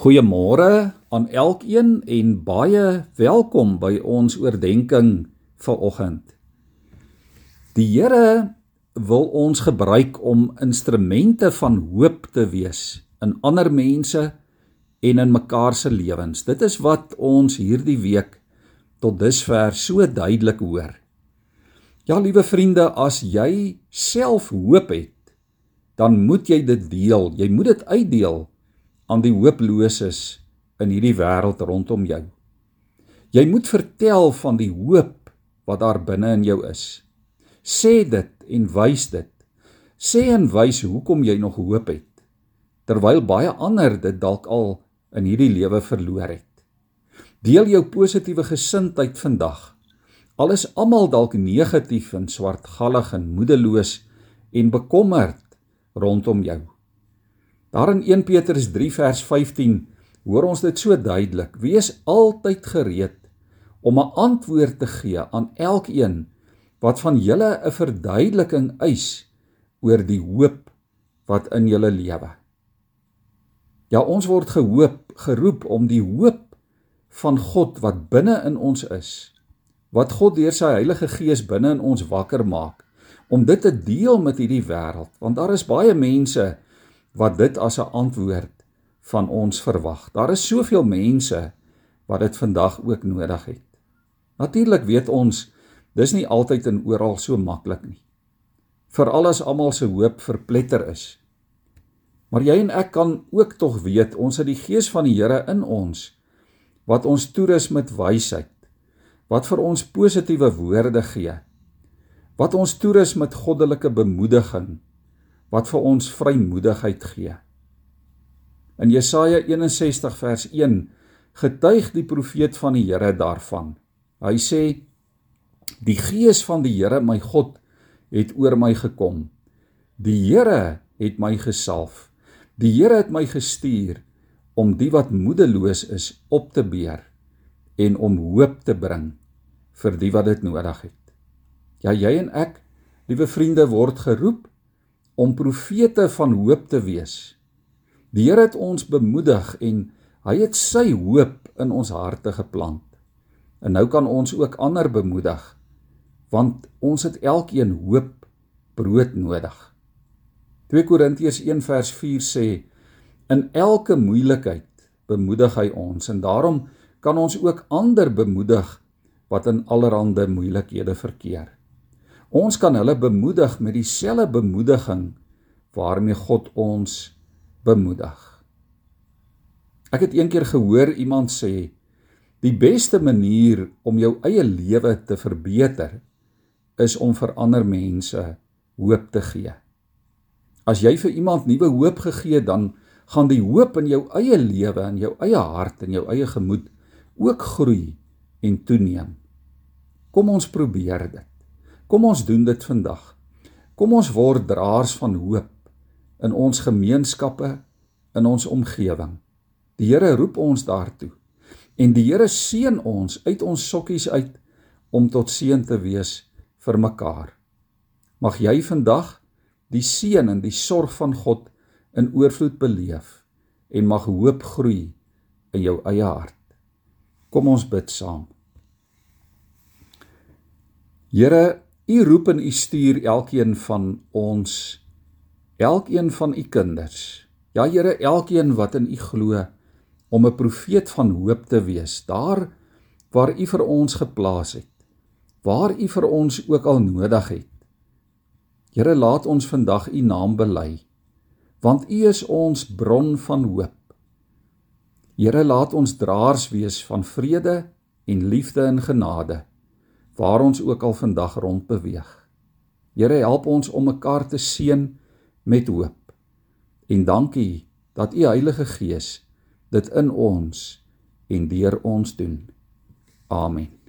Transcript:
Goeiemôre aan elkeen en baie welkom by ons oordeenking vanoggend. Die Here wil ons gebruik om instrumente van hoop te wees in ander mense en in mekaar se lewens. Dit is wat ons hierdie week tot dusver so duidelik hoor. Ja, liewe vriende, as jy self hoop het, dan moet jy dit deel. Jy moet dit uitdeel aan die hooploses in hierdie wêreld rondom jou. Jy moet vertel van die hoop wat daar binne in jou is. Sê dit en wys dit. Sê en wys hoekom jy nog hoop het terwyl baie ander dit dalk al in hierdie lewe verloor het. Deel jou positiewe gesindheid vandag. Al is almal dalk negatief en swartgallig en moedeloos en bekommerd rondom jou. Daar in 1 Petrus 3 vers 15 hoor ons dit so duidelik: Wees altyd gereed om 'n antwoord te gee aan elkeen wat van julle 'n verduideliking eis oor die hoop wat in julle lewe. Ja, ons word gehoop, geroep om die hoop van God wat binne in ons is, wat God deur sy Heilige Gees binne in ons wakker maak, om dit te deel met hierdie wêreld, want daar is baie mense wat dit as 'n antwoord van ons verwag. Daar is soveel mense wat dit vandag ook nodig het. Natuurlik weet ons dis nie altyd en oral so maklik nie. Veral as almal se hoop verpletter is. Maar jy en ek kan ook tog weet ons het die gees van die Here in ons wat ons toerus met wysheid, wat vir ons positiewe woorde gee, wat ons toerus met goddelike bemoediging wat vir ons vrymoedigheid gee. In Jesaja 61 vers 1 getuig die profeet van die Here daarvan. Hy sê: Die gees van die Here my God het oor my gekom. Die Here het my gesalf. Die Here het my gestuur om die wat moedeloos is op te beer en om hoop te bring vir die wat dit nodig het. Ja, jy en ek, liewe vriende, word geroep om profete van hoop te wees. Die Here het ons bemoedig en hy het sy hoop in ons harte geplant. En nou kan ons ook ander bemoedig want ons het elkeen hoop brood nodig. 2 Korintiërs 1 vers 4 sê in elke moeilikheid bemoedig hy ons en daarom kan ons ook ander bemoedig wat in allerlei moeilikhede verkeer. Ons kan hulle bemoedig met dieselfde bemoediging waarmee God ons bemoedig. Ek het eendag gehoor iemand sê die beste manier om jou eie lewe te verbeter is om vir ander mense hoop te gee. As jy vir iemand nuwe hoop gegee dan gaan die hoop in jou eie lewe en jou eie hart en jou eie gemoed ook groei en toeneem. Kom ons probeer dit. Kom ons doen dit vandag. Kom ons word draers van hoop in ons gemeenskappe, in ons omgewing. Die Here roep ons daartoe. En die Here seën ons uit ons sokkies uit om tot seën te wees vir mekaar. Mag jy vandag die seën en die sorg van God in oorvloed beleef en mag hoop groei in jou eie hart. Kom ons bid saam. Here U roep en u stuur elkeen van ons, elkeen van u kinders. Ja Here, elkeen wat in u glo om 'n profeet van hoop te wees, daar waar u vir ons geplaas het, waar u vir ons ook al nodig het. Here, laat ons vandag u naam bely, want u is ons bron van hoop. Here, laat ons draers wees van vrede en liefde en genade waar ons ook al vandag rond beweeg. Here help ons om mekaar te seën met hoop. En dankie dat u Heilige Gees dit in ons en deur ons doen. Amen.